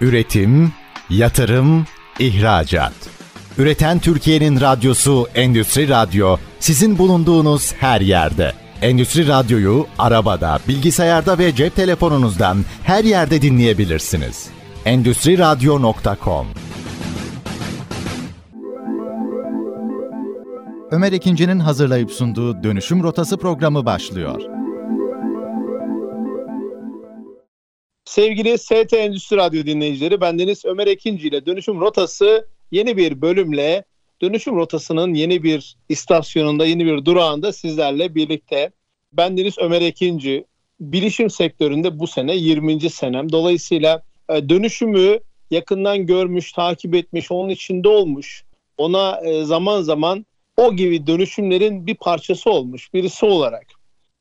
Üretim, yatırım, ihracat. Üreten Türkiye'nin radyosu Endüstri Radyo sizin bulunduğunuz her yerde. Endüstri Radyo'yu arabada, bilgisayarda ve cep telefonunuzdan her yerde dinleyebilirsiniz. Endüstri Radyo.com Ömer İkinci'nin hazırlayıp sunduğu Dönüşüm Rotası programı başlıyor. Sevgili ST Endüstri Radyo dinleyicileri, bendeniz Ömer Ekinci ile Dönüşüm Rotası yeni bir bölümle Dönüşüm Rotası'nın yeni bir istasyonunda, yeni bir durağında sizlerle birlikte. Bendeniz Ömer Ekinci, bilişim sektöründe bu sene 20. senem. Dolayısıyla e, dönüşümü yakından görmüş, takip etmiş, onun içinde olmuş. Ona e, zaman zaman o gibi dönüşümlerin bir parçası olmuş birisi olarak.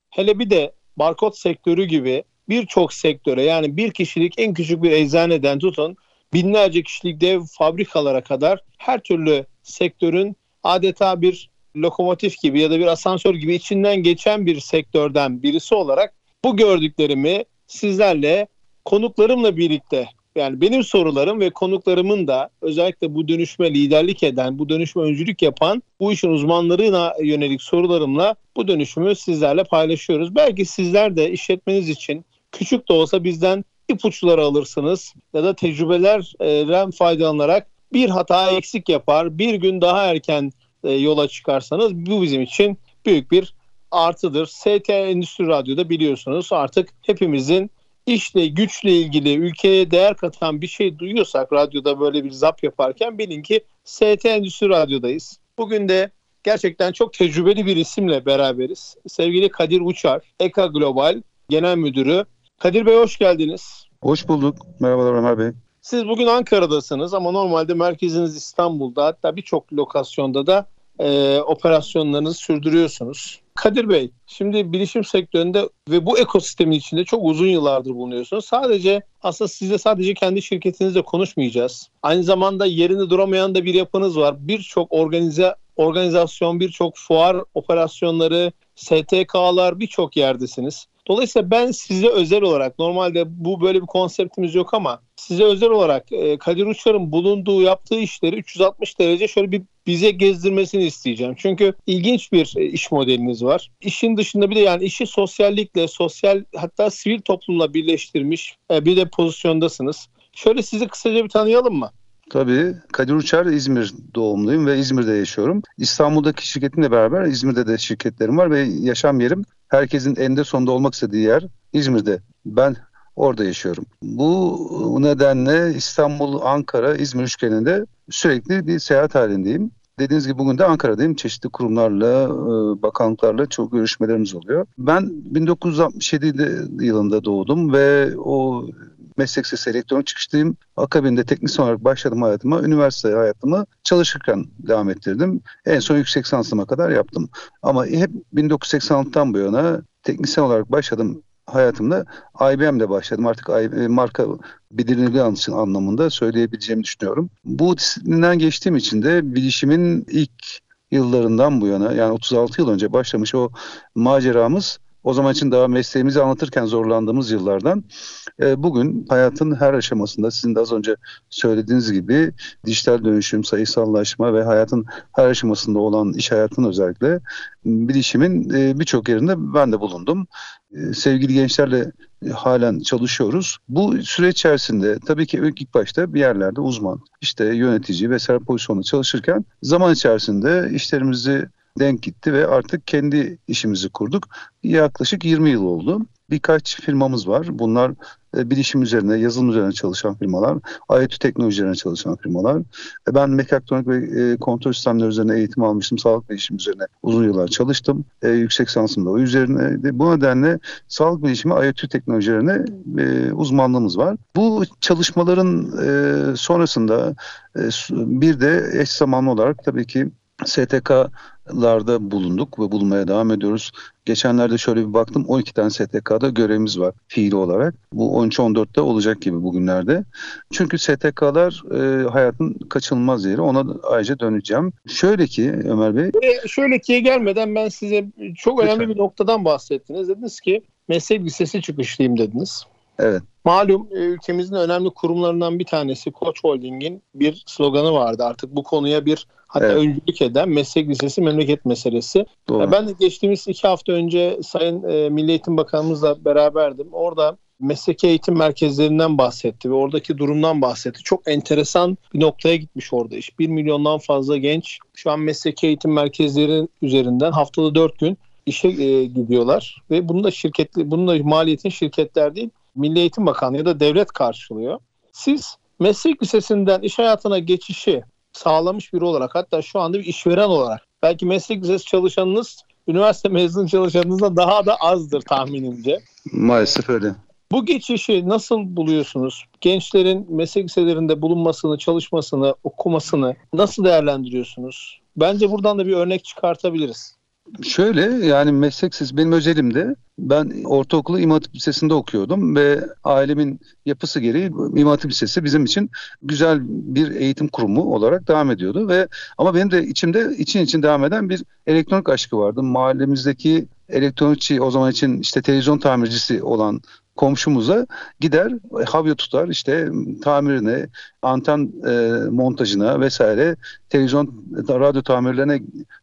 Hele bir de barkod sektörü gibi birçok sektöre yani bir kişilik en küçük bir eczaneden tutun binlerce kişilik dev fabrikalara kadar her türlü sektörün adeta bir lokomotif gibi ya da bir asansör gibi içinden geçen bir sektörden birisi olarak bu gördüklerimi sizlerle konuklarımla birlikte yani benim sorularım ve konuklarımın da özellikle bu dönüşme liderlik eden, bu dönüşme öncülük yapan bu işin uzmanlarına yönelik sorularımla bu dönüşümü sizlerle paylaşıyoruz. Belki sizler de işletmeniz için küçük de olsa bizden ipuçları alırsınız ya da tecrübelerden faydalanarak bir hata eksik yapar, bir gün daha erken e, yola çıkarsanız bu bizim için büyük bir artıdır. ST Endüstri Radyo'da biliyorsunuz artık hepimizin işle güçle ilgili ülkeye değer katan bir şey duyuyorsak radyoda böyle bir zap yaparken bilin ki ST Endüstri Radyo'dayız. Bugün de gerçekten çok tecrübeli bir isimle beraberiz. Sevgili Kadir Uçar, Eka Global Genel Müdürü. Kadir Bey hoş geldiniz. Hoş bulduk. Merhabalar Ömer Bey. Siz bugün Ankara'dasınız ama normalde merkeziniz İstanbul'da hatta birçok lokasyonda da e, operasyonlarınızı sürdürüyorsunuz. Kadir Bey, şimdi bilişim sektöründe ve bu ekosistemin içinde çok uzun yıllardır bulunuyorsunuz. Sadece aslında sizle sadece kendi şirketinizle konuşmayacağız. Aynı zamanda yerinde duramayan da bir yapınız var. Birçok organize organizasyon, birçok fuar operasyonları, STK'lar birçok yerdesiniz. Dolayısıyla ben size özel olarak normalde bu böyle bir konseptimiz yok ama size özel olarak e, Kadir Uçar'ın bulunduğu yaptığı işleri 360 derece şöyle bir bize gezdirmesini isteyeceğim. Çünkü ilginç bir e, iş modeliniz var. İşin dışında bir de yani işi sosyallikle, sosyal hatta sivil toplumla birleştirmiş e, bir de pozisyondasınız. Şöyle sizi kısaca bir tanıyalım mı? Tabii. Kadir Uçar İzmir doğumluyum ve İzmir'de yaşıyorum. İstanbul'daki şirketimle beraber İzmir'de de şirketlerim var ve yaşam yerim herkesin eninde sonunda olmak istediği yer İzmir'de. Ben orada yaşıyorum. Bu nedenle İstanbul, Ankara, İzmir üçgeninde sürekli bir seyahat halindeyim. Dediğiniz gibi bugün de Ankara'dayım. Çeşitli kurumlarla, e, bakanlıklarla çok görüşmelerimiz oluyor. Ben 1967 yılında doğdum ve o meslek sesi elektronik çıkışlıyım. Akabinde teknisyen olarak başladım hayatıma. Üniversite hayatımı çalışırken devam ettirdim. En son yüksek lisansıma kadar yaptım. Ama hep 1986'tan bu yana teknisyen olarak başladım hayatımda IBM'de başladım. Artık marka bilinirliği anlamında söyleyebileceğimi düşünüyorum. Bu disiplinden geçtiğim için de bilişimin ilk yıllarından bu yana yani 36 yıl önce başlamış o maceramız o zaman için daha mesleğimizi anlatırken zorlandığımız yıllardan e, bugün hayatın her aşamasında sizin de az önce söylediğiniz gibi dijital dönüşüm, sayısallaşma ve hayatın her aşamasında olan iş hayatının özellikle bilişimin e, birçok yerinde ben de bulundum. E, sevgili gençlerle halen çalışıyoruz. Bu süreç içerisinde tabii ki ilk başta bir yerlerde uzman, işte yönetici vesaire pozisyonda çalışırken zaman içerisinde işlerimizi denk gitti ve artık kendi işimizi kurduk. Yaklaşık 20 yıl oldu. Birkaç firmamız var. Bunlar e, bilişim üzerine, yazılım üzerine çalışan firmalar, IoT teknolojilerine çalışan firmalar. E, ben mekatronik ve e, kontrol sistemleri üzerine eğitim almıştım. Sağlık bilişim üzerine uzun yıllar çalıştım. Yüksek lisansım da o üzerine. Bu nedenle sağlık bilişimi IoT teknolojilerine uzmanlığımız var. Bu çalışmaların sonrasında bir de eş zamanlı olarak tabii ki STK'larda bulunduk ve bulunmaya devam ediyoruz. Geçenlerde şöyle bir baktım 12 tane STK'da görevimiz var fiili olarak. Bu 13-14'te olacak gibi bugünlerde. Çünkü STK'lar e, hayatın kaçınılmaz yeri. Ona ayrıca döneceğim. Şöyle ki Ömer Bey. E, şöyle ki gelmeden ben size çok önemli Lütfen. bir noktadan bahsettiniz. Dediniz ki meslek lisesi çıkışlıyım dediniz. Evet. Malum e, ülkemizin önemli kurumlarından bir tanesi Koç Holding'in bir sloganı vardı. Artık bu konuya bir hatta Evet. öncülük eden meslek lisesi memleket meselesi. Doğru. Ben de geçtiğimiz iki hafta önce Sayın e, Milli Eğitim Bakanımızla beraberdim. Orada mesleki eğitim merkezlerinden bahsetti ve oradaki durumdan bahsetti. Çok enteresan bir noktaya gitmiş orada iş. 1 milyondan fazla genç şu an mesleki eğitim merkezleri üzerinden haftada 4 gün işe e, gidiyorlar ve bunu da şirketli bunun da maliyetin şirketler değil Milli Eğitim Bakanlığı ya da devlet karşılıyor. Siz meslek lisesinden iş hayatına geçişi sağlamış biri olarak hatta şu anda bir işveren olarak belki meslek lisesi çalışanınız üniversite mezun çalışanınızdan daha da azdır tahminimce. Maalesef öyle. Bu geçişi nasıl buluyorsunuz? Gençlerin meslek liselerinde bulunmasını, çalışmasını, okumasını nasıl değerlendiriyorsunuz? Bence buradan da bir örnek çıkartabiliriz. Şöyle yani mesleksiz benim özelimde ben ortaokulu İmam Hatip Lisesi'nde okuyordum ve ailemin yapısı gereği İmam Hatip Lisesi bizim için güzel bir eğitim kurumu olarak devam ediyordu ve ama benim de içimde için için devam eden bir elektronik aşkı vardı. Mahallemizdeki elektronikçi o zaman için işte televizyon tamircisi olan komşumuza gider havya tutar işte tamirine, anten e, montajına vesaire televizyon radyo tamirlerine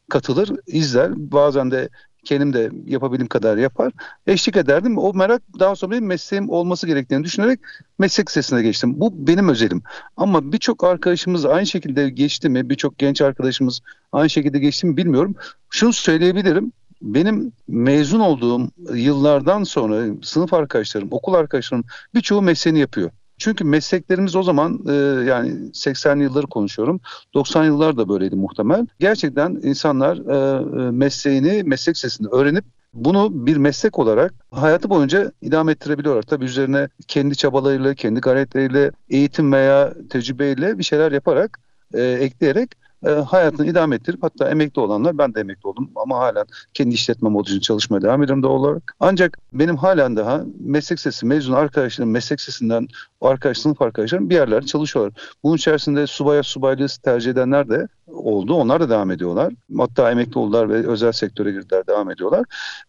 katılır, izler. Bazen de kendim de yapabildiğim kadar yapar. Eşlik ederdim. O merak daha sonra benim mesleğim olması gerektiğini düşünerek meslek lisesine geçtim. Bu benim özelim. Ama birçok arkadaşımız aynı şekilde geçti mi? Birçok genç arkadaşımız aynı şekilde geçti mi bilmiyorum. Şunu söyleyebilirim. Benim mezun olduğum yıllardan sonra sınıf arkadaşlarım, okul arkadaşlarım birçoğu mesleğini yapıyor. Çünkü mesleklerimiz o zaman e, yani 80'li yılları konuşuyorum. 90 yıllar da böyleydi muhtemel. Gerçekten insanlar e, e, mesleğini, meslek sesini öğrenip bunu bir meslek olarak hayatı boyunca idame ettirebiliyorlar. Tabii üzerine kendi çabalarıyla, kendi gayretleriyle, eğitim veya tecrübeyle bir şeyler yaparak, e, ekleyerek e, hayatını idame ettirip hatta emekli olanlar ben de emekli oldum ama halen kendi işletme modu için çalışmaya devam ediyorum doğal olarak. Ancak benim halen daha meslek sesi mezun arkadaşlarım meslek sesinden arkadaş sınıf arkadaşlarım bir yerlerde çalışıyorlar. Bunun içerisinde subaya subaylığı tercih edenler de oldu. Onlar da devam ediyorlar. Hatta emekli oldular ve özel sektöre girdiler devam ediyorlar.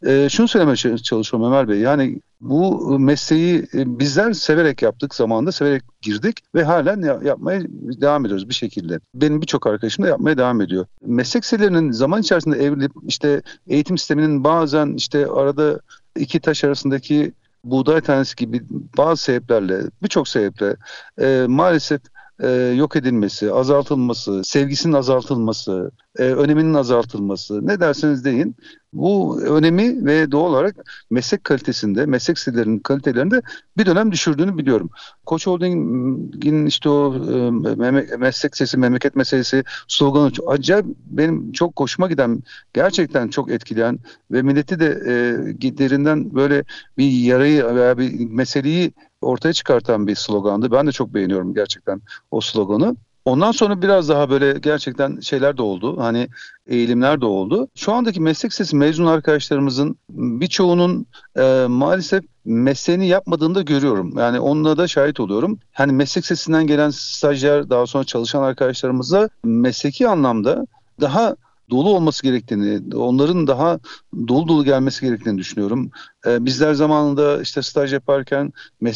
E, şunu söylemeye çalışıyorum Ömer Bey yani bu mesleği e, bizler severek yaptık zamanında severek girdik ve halen ya- yapmaya devam ediyoruz bir şekilde. Benim birçok arkadaşım da yapmaya devam ediyor. Meslek liselerinin zaman içerisinde evrilip işte eğitim sisteminin bazen işte arada iki taş arasındaki buğday tanesi gibi bazı sebeplerle birçok sebeple e, maalesef e, yok edilmesi, azaltılması, sevgisinin azaltılması, e, öneminin azaltılması. Ne derseniz deyin bu önemi ve doğal olarak meslek kalitesinde, meslek sitelerinin kalitelerinde bir dönem düşürdüğünü biliyorum. Koç Holding'in işte o e, meslek sesi, memleket meselesi sloganı acayip benim çok hoşuma giden, gerçekten çok etkileyen ve milleti de e, derinden böyle bir yarayı veya bir meseleyi ortaya çıkartan bir slogandı. Ben de çok beğeniyorum gerçekten o sloganı. Ondan sonra biraz daha böyle gerçekten şeyler de oldu. Hani eğilimler de oldu. Şu andaki meslek sesi mezun arkadaşlarımızın birçoğunun e, maalesef mesleğini yapmadığını da görüyorum. Yani onunla da şahit oluyorum. Hani meslek sesinden gelen stajyer daha sonra çalışan arkadaşlarımıza mesleki anlamda daha dolu olması gerektiğini, onların daha dolu dolu gelmesi gerektiğini düşünüyorum. Ee, bizler zamanında işte staj yaparken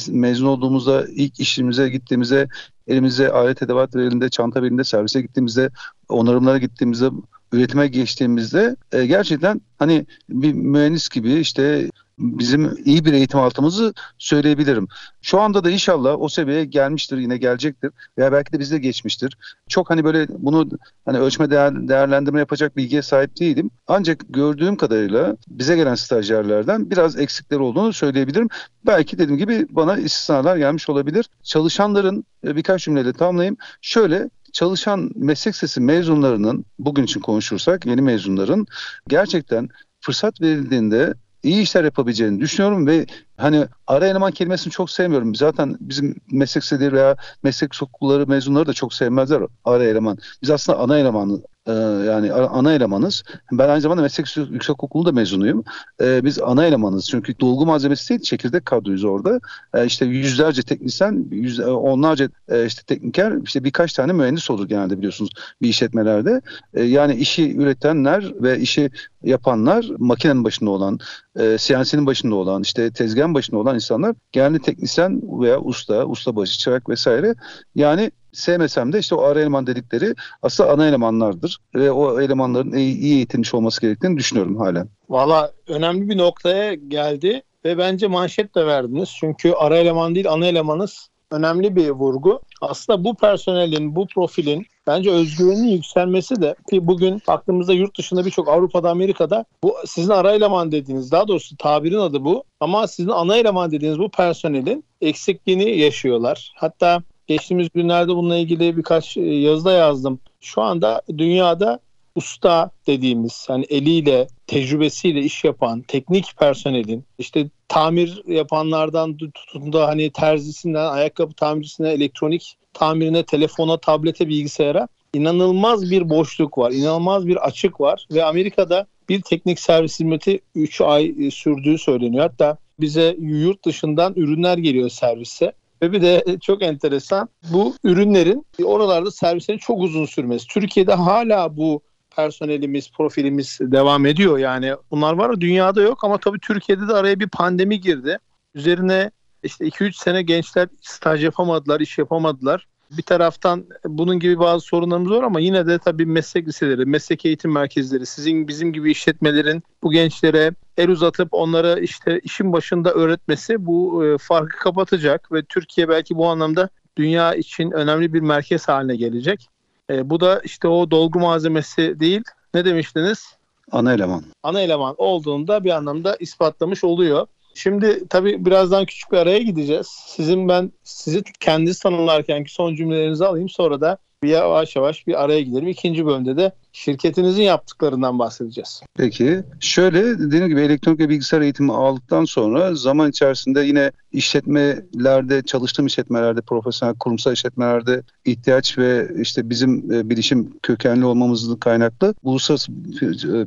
mezun olduğumuzda ilk işimize gittiğimizde elimize alet edevat elinde çanta belinde servise gittiğimizde onarımlara gittiğimizde üretime geçtiğimizde e, gerçekten hani bir mühendis gibi işte bizim iyi bir eğitim altımızı söyleyebilirim. Şu anda da inşallah o seviyeye gelmiştir, yine gelecektir veya belki de bizde geçmiştir. Çok hani böyle bunu hani ölçme değer, değerlendirme yapacak bilgiye sahip değilim. Ancak gördüğüm kadarıyla bize gelen stajyerlerden biraz eksikleri olduğunu söyleyebilirim. Belki dediğim gibi bana istisnalar gelmiş olabilir. Çalışanların e, birkaç cümleyle tamamlayayım. Şöyle çalışan meslek sesi mezunlarının bugün için konuşursak yeni mezunların gerçekten fırsat verildiğinde iyi işler yapabileceğini düşünüyorum ve hani ara eleman kelimesini çok sevmiyorum. Zaten bizim meslek liseleri veya meslek okulları mezunları da çok sevmezler ara eleman. Biz aslında ana elemanı e, yani ana elemanız. Ben aynı zamanda meslek yüksekokulu da mezunuyum. E, biz ana elemanız. Çünkü dolgu malzemesi değil çekirdek kadroyuz orada. E, işte yüzlerce teknisyen, yüz, e, onlarca e, işte tekniker, işte birkaç tane mühendis olur genelde biliyorsunuz bir işletmelerde. Yani işi üretenler ve işi yapanlar, makinenin başında olan, e, CNC'nin başında olan, işte tezgahın başında olan insanlar genelde teknisyen veya usta, ustabaşı, çırak vesaire. Yani sevmesem de işte o ara eleman dedikleri aslında ana elemanlardır. Ve o elemanların iyi, iyi eğitilmiş olması gerektiğini düşünüyorum halen. Valla önemli bir noktaya geldi ve bence manşet de verdiniz. Çünkü ara eleman değil ana elemanız önemli bir vurgu. Aslında bu personelin, bu profilin bence özgüveninin yükselmesi de ki bugün baktığımızda yurt dışında birçok Avrupa'da, Amerika'da bu sizin ara eleman dediğiniz, daha doğrusu tabirin adı bu ama sizin ana eleman dediğiniz bu personelin eksikliğini yaşıyorlar. Hatta Geçtiğimiz günlerde bununla ilgili birkaç e, yazıda yazdım. Şu anda dünyada usta dediğimiz hani eliyle, tecrübesiyle iş yapan teknik personelin işte tamir yapanlardan tutun da hani terzisinden, ayakkabı tamircisine, elektronik tamirine, telefona, tablete, bilgisayara inanılmaz bir boşluk var. inanılmaz bir açık var ve Amerika'da bir teknik servis hizmeti 3 ay e, sürdüğü söyleniyor. Hatta bize yurt dışından ürünler geliyor servise. Ve bir de çok enteresan bu ürünlerin oralarda servislerin çok uzun sürmesi. Türkiye'de hala bu personelimiz, profilimiz devam ediyor. Yani bunlar var dünyada yok ama tabii Türkiye'de de araya bir pandemi girdi. Üzerine işte 2-3 sene gençler staj yapamadılar, iş yapamadılar bir taraftan bunun gibi bazı sorunlarımız var ama yine de tabii meslek liseleri, meslek eğitim merkezleri, sizin bizim gibi işletmelerin bu gençlere el uzatıp onlara işte işin başında öğretmesi bu e, farkı kapatacak ve Türkiye belki bu anlamda dünya için önemli bir merkez haline gelecek. E, bu da işte o dolgu malzemesi değil. Ne demiştiniz? Ana eleman. Ana eleman olduğunda bir anlamda ispatlamış oluyor. Şimdi tabii birazdan küçük bir araya gideceğiz. Sizin ben sizi kendiniz tanımlarkenki son cümlelerinizi alayım sonra da bir yavaş yavaş bir araya gidelim. İkinci bölümde de şirketinizin yaptıklarından bahsedeceğiz. Peki şöyle dediğim gibi elektronik ve bilgisayar eğitimi aldıktan sonra zaman içerisinde yine işletmelerde çalıştığım işletmelerde profesyonel kurumsal işletmelerde ihtiyaç ve işte bizim e, bilişim kökenli olmamızın kaynaklı uluslararası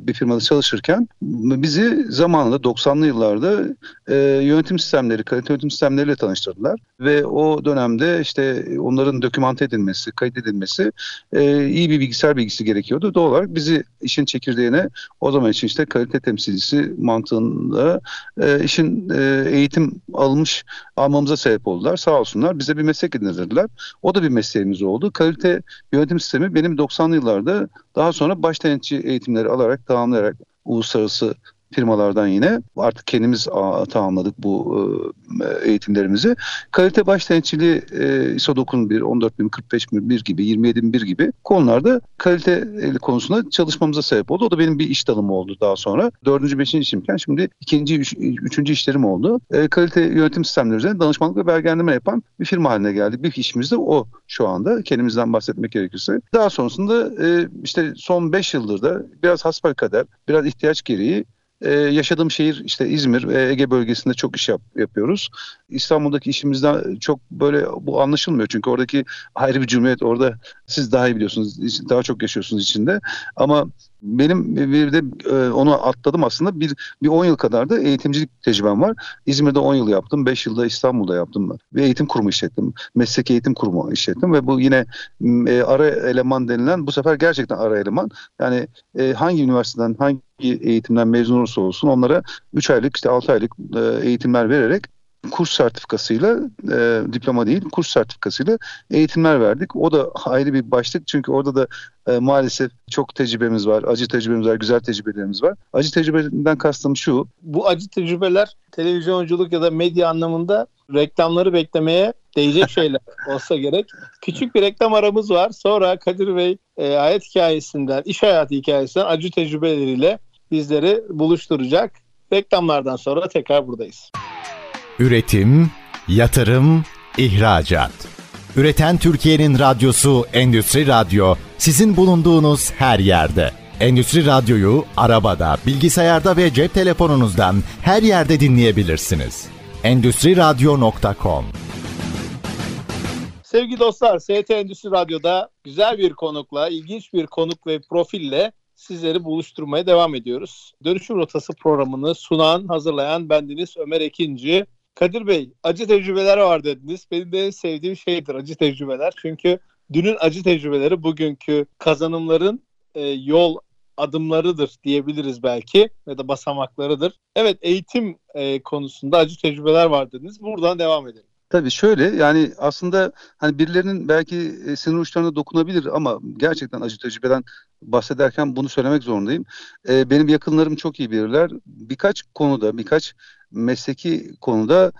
bir firmada çalışırken bizi zamanında 90'lı yıllarda e, yönetim sistemleri, kalite yönetim sistemleriyle tanıştırdılar ve o dönemde işte onların dokümante edilmesi, kaydedilmesi e, iyi bir bilgisayar bilgisi gerekiyordu doğal olarak bizi işin çekirdeğine o zaman için işte kalite temsilcisi mantığında e, işin e, eğitim almış almamıza sebep oldular. Sağ olsunlar bize bir meslek edindirdiler. O da bir mesleğimiz oldu. Kalite yönetim sistemi benim 90'lı yıllarda daha sonra baş denetçi eğitimleri alarak tamamlayarak uluslararası firmalardan yine artık kendimiz tamamladık bu e, eğitimlerimizi. Kalite baş denetçiliği e, ISO 9001, 14001, 45001 gibi, 27001 gibi konularda kalite konusunda çalışmamıza sebep oldu. O da benim bir iş dalımı oldu daha sonra. Dördüncü, beşinci işimken şimdi ikinci, üç, üçüncü işlerim oldu. E, kalite yönetim sistemleri üzerine danışmanlık ve belgelendirme yapan bir firma haline geldi. Bir işimiz de o şu anda kendimizden bahsetmek gerekirse. Daha sonrasında işte son beş yıldır da biraz hasbelkader, biraz ihtiyaç gereği ee, yaşadığım şehir işte İzmir ve Ege bölgesinde çok iş yap, yapıyoruz. İstanbul'daki işimizden çok böyle bu anlaşılmıyor. Çünkü oradaki ayrı bir cumhuriyet orada siz daha iyi biliyorsunuz. Daha çok yaşıyorsunuz içinde. Ama benim bir de e, onu atladım aslında. Bir, bir 10 yıl kadar da eğitimcilik tecrübem var. İzmir'de 10 yıl yaptım. 5 yılda İstanbul'da yaptım. Bir eğitim kurumu işlettim. Meslek eğitim kurumu işlettim ve bu yine e, ara eleman denilen bu sefer gerçekten ara eleman. Yani e, hangi üniversiteden hangi eğitimden mezun olursa olsun onlara 3 aylık işte 6 aylık eğitimler vererek kurs sertifikasıyla e, diploma değil kurs sertifikasıyla eğitimler verdik. O da ayrı bir başlık çünkü orada da e, maalesef çok tecrübemiz var. Acı tecrübemiz var, güzel tecrübelerimiz var. Acı tecrübeden kastım şu. Bu acı tecrübeler televizyonculuk ya da medya anlamında reklamları beklemeye değecek şeyler olsa gerek. Küçük bir reklam aramız var. Sonra Kadir Bey e, hayat hikayesinden, iş hayatı hikayesinden acı tecrübeleriyle bizleri buluşturacak. Reklamlardan sonra tekrar buradayız. Üretim, yatırım, ihracat. Üreten Türkiye'nin radyosu Endüstri Radyo sizin bulunduğunuz her yerde. Endüstri Radyo'yu arabada, bilgisayarda ve cep telefonunuzdan her yerde dinleyebilirsiniz. Endüstri Radyo.com Sevgili dostlar, ST Endüstri Radyo'da güzel bir konukla, ilginç bir konuk ve profille sizleri buluşturmaya devam ediyoruz. Dönüşüm Rotası programını sunan, hazırlayan bendeniz Ömer Ekinci. Kadir Bey, acı tecrübeler var dediniz. Benim de en sevdiğim şeydir acı tecrübeler. Çünkü dünün acı tecrübeleri bugünkü kazanımların e, yol adımlarıdır diyebiliriz belki ya da basamaklarıdır. Evet eğitim e, konusunda acı tecrübeler var dediniz. Buradan devam edelim. Tabii şöyle yani aslında hani birilerinin belki e, sinir uçlarına dokunabilir ama gerçekten acı tecrübeden bahsederken bunu söylemek zorundayım. E, benim yakınlarım çok iyi bilirler. Birkaç konuda, birkaç mesleki konuda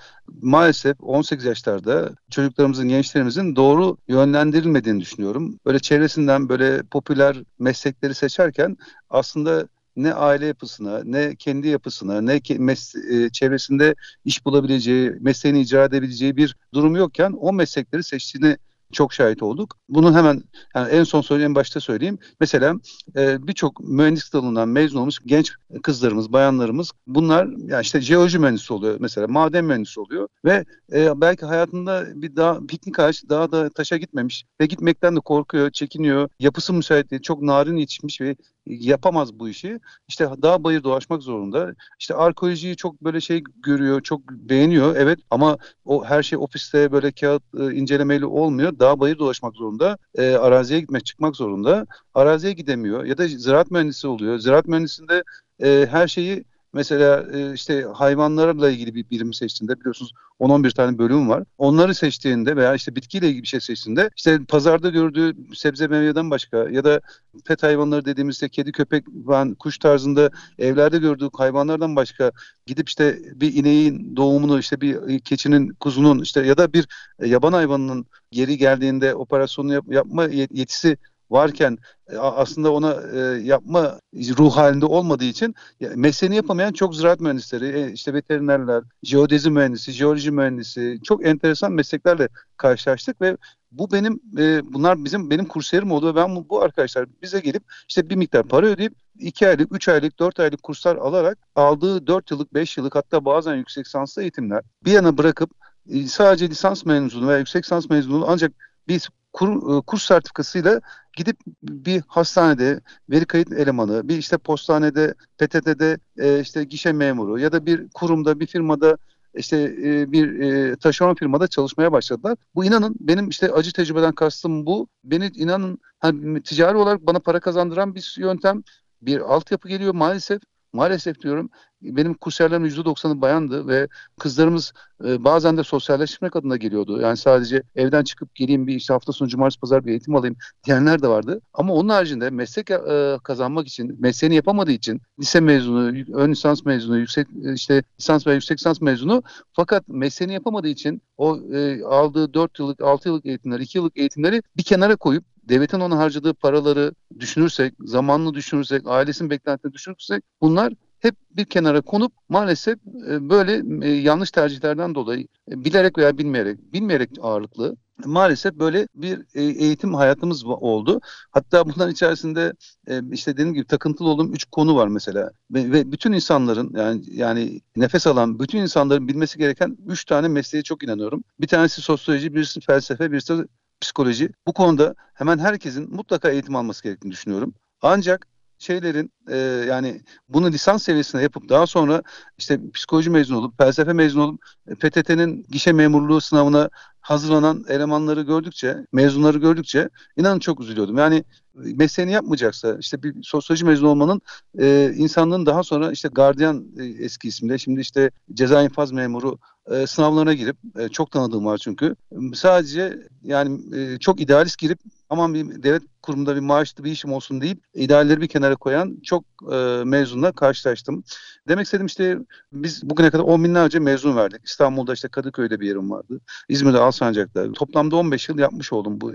maalesef 18 yaşlarda çocuklarımızın, gençlerimizin doğru yönlendirilmediğini düşünüyorum. Böyle çevresinden böyle popüler meslekleri seçerken aslında ne aile yapısına, ne kendi yapısına, ne mes- e, çevresinde iş bulabileceği, mesleğini icra edebileceği bir durum yokken o meslekleri seçtiğini çok şahit olduk. Bunu hemen yani en son söyleyeyim, en başta söyleyeyim. Mesela e, birçok mühendis dalından mezun olmuş genç kızlarımız, bayanlarımız bunlar yani işte jeoloji mühendisi oluyor mesela, maden mühendisi oluyor ve e, belki hayatında bir dağ, piknik ağaç daha da taşa gitmemiş ve gitmekten de korkuyor, çekiniyor. Yapısı müsait değil, çok narin yetişmiş ve yapamaz bu işi. İşte dağ bayır dolaşmak zorunda. İşte arkeolojiyi çok böyle şey görüyor, çok beğeniyor evet ama o her şey ofiste böyle kağıt e, incelemeyle olmuyor. Dağ bayır dolaşmak zorunda. E, araziye gitmek, çıkmak zorunda. Araziye gidemiyor ya da ziraat mühendisi oluyor. Ziraat mühendisinde e, her şeyi Mesela e, işte hayvanlarla ilgili bir birim seçtiğinde biliyorsunuz 10-11 tane bölüm var. Onları seçtiğinde veya işte bitkiyle ilgili bir şey seçtiğinde işte pazarda gördüğü sebze meyveden başka ya da pet hayvanları dediğimizde kedi, köpek, van, kuş tarzında evlerde gördüğü hayvanlardan başka gidip işte bir ineğin doğumunu işte bir keçinin, kuzunun işte ya da bir yaban hayvanının geri geldiğinde operasyonu yap, yapma yetisi varken e, aslında ona e, yapma ruh halinde olmadığı için mesleğini yapamayan çok ziraat mühendisleri, e, işte veterinerler, jeodezi mühendisi, jeoloji mühendisi çok enteresan mesleklerle karşılaştık ve bu benim bunlar bizim benim kurslarım oldu ve ben bu, bu arkadaşlar bize gelip işte bir miktar para ödeyip 2 aylık, 3 aylık, 4 aylık kurslar alarak aldığı 4 yıllık, 5 yıllık hatta bazen yüksek lisanslı eğitimler bir yana bırakıp sadece lisans mezunu veya yüksek lisans mezunu ancak bir kur, kurs sertifikasıyla gidip bir hastanede veri kayıt elemanı, bir işte postanede, PTT'de e, işte gişe memuru ya da bir kurumda, bir firmada işte e, bir e, taşeron firmada çalışmaya başladılar. Bu inanın benim işte acı tecrübeden kastım bu. Beni inanın hani, ticari olarak bana para kazandıran bir yöntem. Bir altyapı geliyor maalesef maalesef diyorum benim kursiyerlerimin %90'ı bayandı ve kızlarımız e, bazen de sosyalleşmek adına geliyordu. Yani sadece evden çıkıp geleyim bir işte hafta sonu cumartesi pazar bir eğitim alayım diyenler de vardı. Ama onun haricinde meslek e, kazanmak için, mesleğini yapamadığı için lise mezunu, ön lisans mezunu, yüksek e, işte lisans ve yüksek lisans mezunu fakat mesleğini yapamadığı için o e, aldığı 4 yıllık, 6 yıllık eğitimler, 2 yıllık eğitimleri bir kenara koyup devletin ona harcadığı paraları düşünürsek, zamanını düşünürsek, ailesinin beklentilerini düşünürsek bunlar hep bir kenara konup maalesef e, böyle e, yanlış tercihlerden dolayı e, bilerek veya bilmeyerek, bilmeyerek ağırlıklı maalesef böyle bir eğitim hayatımız oldu. Hatta bunların içerisinde işte dediğim gibi takıntılı olduğum üç konu var mesela. Ve bütün insanların yani yani nefes alan bütün insanların bilmesi gereken üç tane mesleğe çok inanıyorum. Bir tanesi sosyoloji, birisi felsefe, birisi psikoloji. Bu konuda hemen herkesin mutlaka eğitim alması gerektiğini düşünüyorum. Ancak şeylerin e, yani bunu lisans seviyesinde yapıp daha sonra işte psikoloji mezunu olup felsefe mezunu olup e, PTT'nin gişe memurluğu sınavına hazırlanan elemanları gördükçe, mezunları gördükçe inanın çok üzülüyordum. Yani mesleğini yapmayacaksa işte bir sosyoloji mezunu olmanın e, insanlığın daha sonra işte gardiyan e, eski isimde şimdi işte ceza infaz memuru e, sınavlarına girip e, çok tanıdığım var çünkü sadece yani e, çok idealist girip aman bir devlet kurumunda bir maaşlı bir işim olsun deyip idealleri bir kenara koyan çok e, mezunla karşılaştım. Demek istedim işte biz bugüne kadar on binlerce mezun verdik. İstanbul'da işte Kadıköy'de bir yerim vardı. İzmir'de Alsancak'ta. Toplamda 15 yıl yapmış oldum bu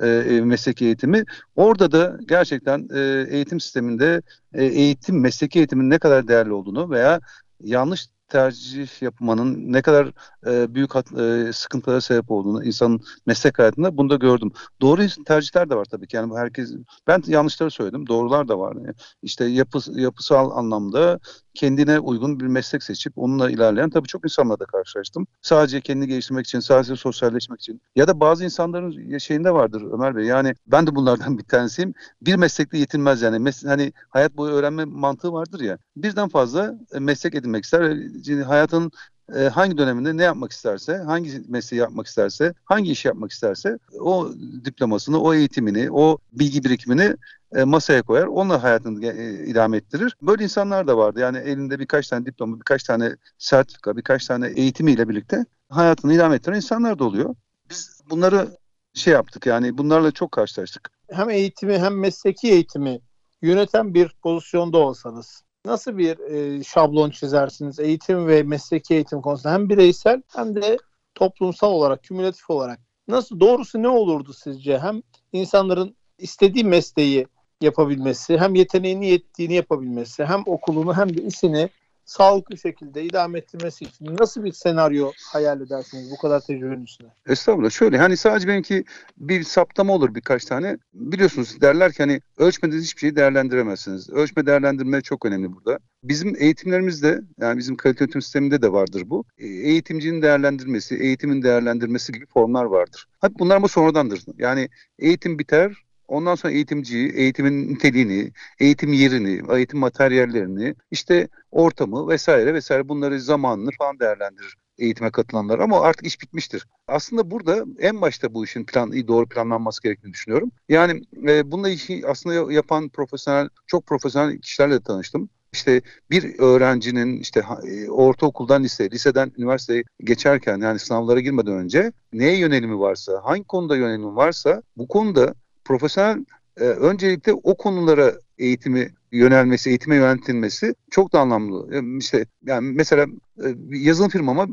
e, e, mesleki eğitimi. Orada da gerçekten e, eğitim sisteminde e, eğitim, mesleki eğitimin ne kadar değerli olduğunu veya yanlış tercih yapmanın ne kadar e, büyük hat, e, sıkıntılara sebep olduğunu insanın meslek hayatında bunu da gördüm. Doğru tercihler de var tabii ki. Yani herkes ben yanlışları söyledim. Doğrular da var. Yani işte yapı, yapısal anlamda kendine uygun bir meslek seçip onunla ilerleyen tabii çok insanla da karşılaştım. Sadece kendini geliştirmek için, sadece sosyalleşmek için ya da bazı insanların şeyinde vardır Ömer Bey. Yani ben de bunlardan bir tanesiyim. Bir meslekle yetinmez yani. Mes hani hayat boyu öğrenme mantığı vardır ya. Birden fazla e, meslek edinmek ister. Hayatın e, hangi döneminde ne yapmak isterse, hangi mesleği yapmak isterse, hangi iş yapmak isterse o diplomasını, o eğitimini, o bilgi birikimini e, masaya koyar. Onunla hayatını e, idame ettirir. Böyle insanlar da vardı. Yani elinde birkaç tane diploma, birkaç tane sertifika, birkaç tane eğitimiyle birlikte hayatını idame ettiren insanlar da oluyor. Biz bunları şey yaptık yani bunlarla çok karşılaştık. Hem eğitimi hem mesleki eğitimi yöneten bir pozisyonda olsanız nasıl bir e, şablon çizersiniz eğitim ve mesleki eğitim konusunda hem bireysel hem de toplumsal olarak, kümülatif olarak nasıl doğrusu ne olurdu sizce? Hem insanların istediği mesleği yapabilmesi, hem yeteneğini yettiğini yapabilmesi, hem okulunu hem de işini sağlıklı şekilde idame ettirmesi için nasıl bir senaryo hayal edersiniz bu kadar tecrübenin üstüne? Estağfurullah. Şöyle hani sadece benimki bir saptama olur birkaç tane. Biliyorsunuz derler ki hani ölçmeden hiçbir şeyi değerlendiremezsiniz. Ölçme değerlendirme çok önemli burada. Bizim eğitimlerimizde yani bizim kalite yönetim sisteminde de vardır bu. E, eğitimcinin değerlendirmesi, eğitimin değerlendirmesi gibi formlar vardır. Hadi bunlar ama sonradandır. Yani eğitim biter, Ondan sonra eğitimciyi, eğitimin niteliğini, eğitim yerini, eğitim materyallerini, işte ortamı vesaire vesaire bunları zamanını falan değerlendirir eğitime katılanlar ama artık iş bitmiştir. Aslında burada en başta bu işin plan, doğru planlanması gerektiğini düşünüyorum. Yani e, bununla işi aslında yapan profesyonel, çok profesyonel kişilerle tanıştım. İşte bir öğrencinin işte e, ortaokuldan lise, liseden üniversiteye geçerken yani sınavlara girmeden önce neye yönelimi varsa, hangi konuda yönelimi varsa bu konuda profesyonel e, öncelikle o konulara eğitimi yönelmesi, eğitime yöneltilmesi çok da anlamlı. E, işte yani mesela e, yazılım firmama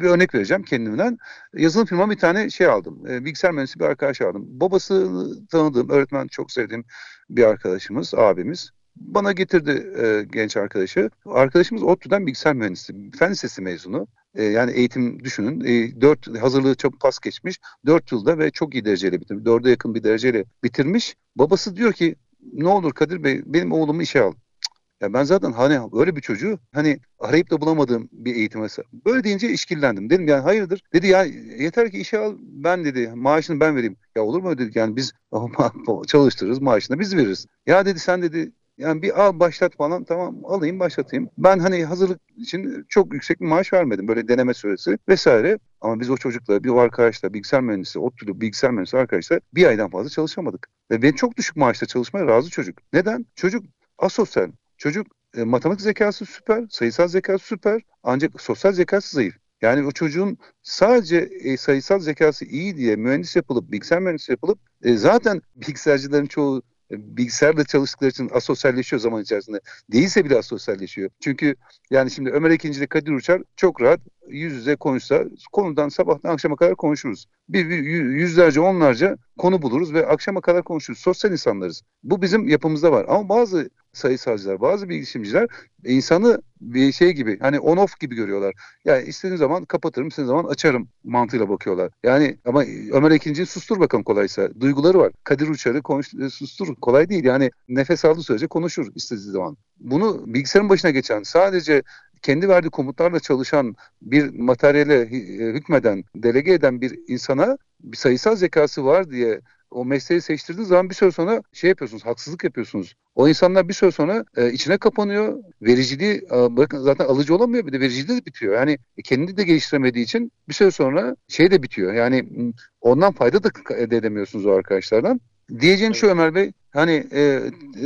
bir örnek vereceğim kendimden. Yazılım firmama bir tane şey aldım. E, bilgisayar mühendisi bir arkadaş aldım. Babası tanıdığım, öğretmen çok sevdiğim bir arkadaşımız, abimiz. Bana getirdi e, genç arkadaşı. Arkadaşımız ODTÜ'den bilgisayar mühendisi, fen lisesi mezunu. E, yani eğitim düşünün. E, 4 hazırlığı çok pas geçmiş. 4 yılda ve çok iyi dereceyle bitirmiş. 4'e yakın bir dereceyle bitirmiş. Babası diyor ki ne olur Kadir Bey benim oğlumu işe al. Ya ben zaten hani öyle bir çocuğu hani arayıp da bulamadığım bir eğitim mesela. Böyle deyince işkillendim. Dedim yani hayırdır? Dedi ya yeter ki işe al ben dedi maaşını ben vereyim. Ya olur mu dedik yani biz çalıştırırız maaşını biz veririz. Ya dedi sen dedi yani bir al başlat falan tamam alayım başlatayım. Ben hani hazırlık için çok yüksek bir maaş vermedim. Böyle deneme süresi vesaire. Ama biz o çocukla bir arkadaşla bilgisayar mühendisi, ODTÜ'lü bilgisayar mühendisi arkadaşlar bir aydan fazla çalışamadık. Ve ben çok düşük maaşla çalışmaya razı çocuk. Neden? Çocuk asosyal. Çocuk e, matematik zekası süper, sayısal zekası süper ancak sosyal zekası zayıf. Yani o çocuğun sadece e, sayısal zekası iyi diye mühendis yapılıp, bilgisayar mühendisi yapılıp e, zaten bilgisayarcıların çoğu bilgisayarla çalıştıkları için asosyalleşiyor zaman içerisinde. Değilse bile asosyalleşiyor. Çünkü yani şimdi Ömer Ekinci ile Kadir Uçar çok rahat yüz yüze konuşsa konudan sabahtan akşama kadar konuşuruz. Bir, bir yüzlerce onlarca konu buluruz ve akşama kadar konuşuruz. Sosyal insanlarız. Bu bizim yapımızda var. Ama bazı sayısalcılar, bazı bilgisayarcılar insanı bir şey gibi hani on off gibi görüyorlar. Yani istediğim zaman kapatırım, istediğim zaman açarım mantığıyla bakıyorlar. Yani ama Ömer Ekinci'yi sustur bakalım kolaysa. Duyguları var. Kadir Uçar'ı konuş, sustur. Kolay değil. Yani nefes aldığı sürece konuşur istediği zaman. Bunu bilgisayarın başına geçen sadece kendi verdiği komutlarla çalışan bir materyale e, hükmeden, delege eden bir insana bir sayısal zekası var diye o mesleği seçtirdiğiniz zaman bir süre sonra şey yapıyorsunuz, haksızlık yapıyorsunuz. O insanlar bir süre sonra e, içine kapanıyor. Vericiliği e, bakın zaten alıcı olamıyor bir de vericiliği de bitiyor. Yani kendini de geliştiremediği için bir süre sonra şey de bitiyor. Yani ondan fayda da elde edemiyorsunuz o arkadaşlardan. Diyeceğim evet. şu Ömer Bey, hani e,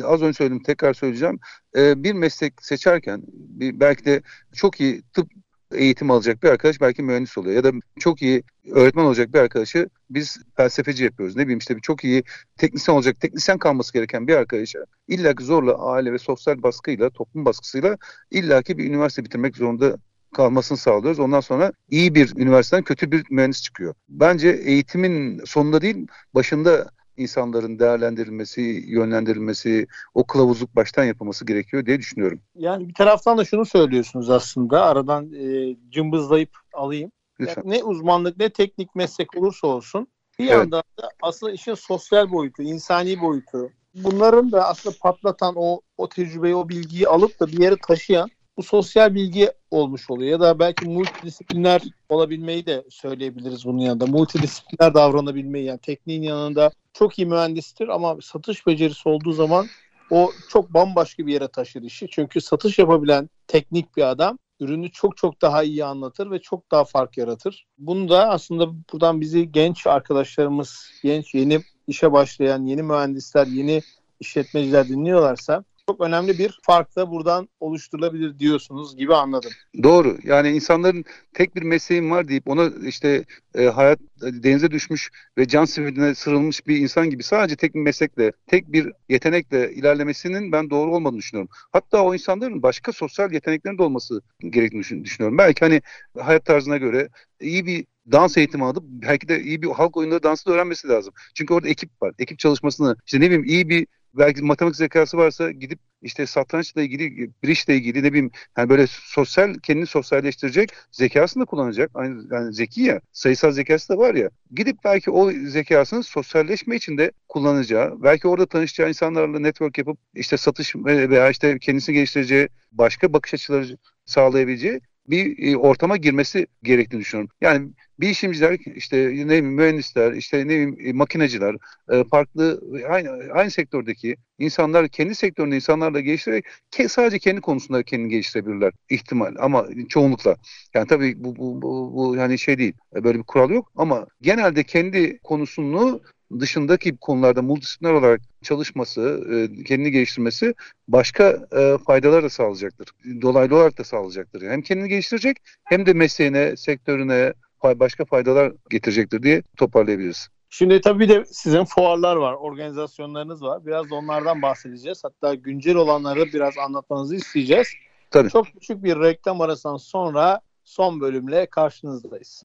az önce söyledim tekrar söyleyeceğim. E, bir meslek seçerken bir, belki de çok iyi tıp eğitim alacak bir arkadaş belki mühendis oluyor. Ya da çok iyi öğretmen olacak bir arkadaşı biz felsefeci yapıyoruz. Ne bileyim işte bir çok iyi teknisyen olacak, teknisyen kalması gereken bir arkadaşa illaki zorla aile ve sosyal baskıyla, toplum baskısıyla illaki bir üniversite bitirmek zorunda kalmasını sağlıyoruz. Ondan sonra iyi bir üniversiteden kötü bir mühendis çıkıyor. Bence eğitimin sonunda değil başında insanların değerlendirilmesi, yönlendirilmesi, o kılavuzluk baştan yapılması gerekiyor diye düşünüyorum. Yani bir taraftan da şunu söylüyorsunuz aslında aradan e, cımbızlayıp alayım. Lütfen. Yani ne uzmanlık ne teknik meslek olursa olsun bir Evet. yandan da aslında işin sosyal boyutu, insani boyutu bunların da aslında patlatan o o tecrübeyi, o bilgiyi alıp da bir yere taşıyan bu sosyal bilgi olmuş oluyor. Ya da belki multidisipliner olabilmeyi de söyleyebiliriz bunun yanında. Multidisipliner davranabilmeyi yani tekniğin yanında çok iyi mühendistir ama satış becerisi olduğu zaman o çok bambaşka bir yere taşır işi. Çünkü satış yapabilen teknik bir adam ürünü çok çok daha iyi anlatır ve çok daha fark yaratır. Bunu da aslında buradan bizi genç arkadaşlarımız, genç yeni işe başlayan yeni mühendisler, yeni işletmeciler dinliyorlarsa çok önemli bir fark da buradan oluşturulabilir diyorsunuz gibi anladım. Doğru. Yani insanların tek bir mesleğim var deyip ona işte e, hayat denize düşmüş ve can sivilcine sırılmış bir insan gibi sadece tek bir meslekle, tek bir yetenekle ilerlemesinin ben doğru olmadığını düşünüyorum. Hatta o insanların başka sosyal yeteneklerinin de olması gerektiğini düşün- düşünüyorum. Belki hani hayat tarzına göre iyi bir dans eğitimi alıp belki de iyi bir halk oyunları dansı da öğrenmesi lazım. Çünkü orada ekip var. Ekip çalışmasını işte ne bileyim iyi bir belki matematik zekası varsa gidip işte satrançla ilgili, bridge ile ilgili ne bileyim yani böyle sosyal kendini sosyalleştirecek zekasını da kullanacak. Aynı yani zeki ya, sayısal zekası da var ya. Gidip belki o zekasını sosyalleşme için de kullanacağı, belki orada tanışacağı insanlarla network yapıp işte satış ve- veya işte kendisini geliştireceği başka bakış açıları sağlayabileceği bir e, ortama girmesi gerektiğini düşünüyorum. Yani bilişimciler işte ne mühendisler işte ne bileyim e, makineciler e, farklı aynı aynı sektördeki insanlar kendi sektöründe insanlarla geliştirerek ke- sadece kendi konusunda kendini geliştirebilirler ihtimal ama çoğunlukla yani tabii bu bu bu, bu yani şey değil böyle bir kural yok ama genelde kendi konusunu dışındaki konularda multidisipliner olarak çalışması, e, kendini geliştirmesi başka e, faydalar da sağlayacaktır. Dolaylı olarak da sağlayacaktır. Hem kendini geliştirecek hem de mesleğine, sektörüne başka faydalar getirecektir diye toparlayabiliriz. Şimdi tabii bir de sizin fuarlar var, organizasyonlarınız var. Biraz da onlardan bahsedeceğiz. Hatta güncel olanları biraz anlatmanızı isteyeceğiz. Tabii. Çok küçük bir reklam arasından sonra son bölümle karşınızdayız.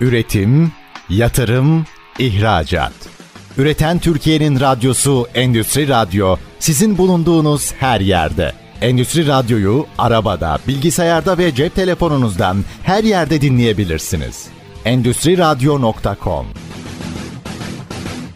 Üretim, yatırım, ihracat. Üreten Türkiye'nin radyosu Endüstri Radyo sizin bulunduğunuz her yerde. Endüstri Radyo'yu arabada, bilgisayarda ve cep telefonunuzdan her yerde dinleyebilirsiniz. Endüstri Radyo.com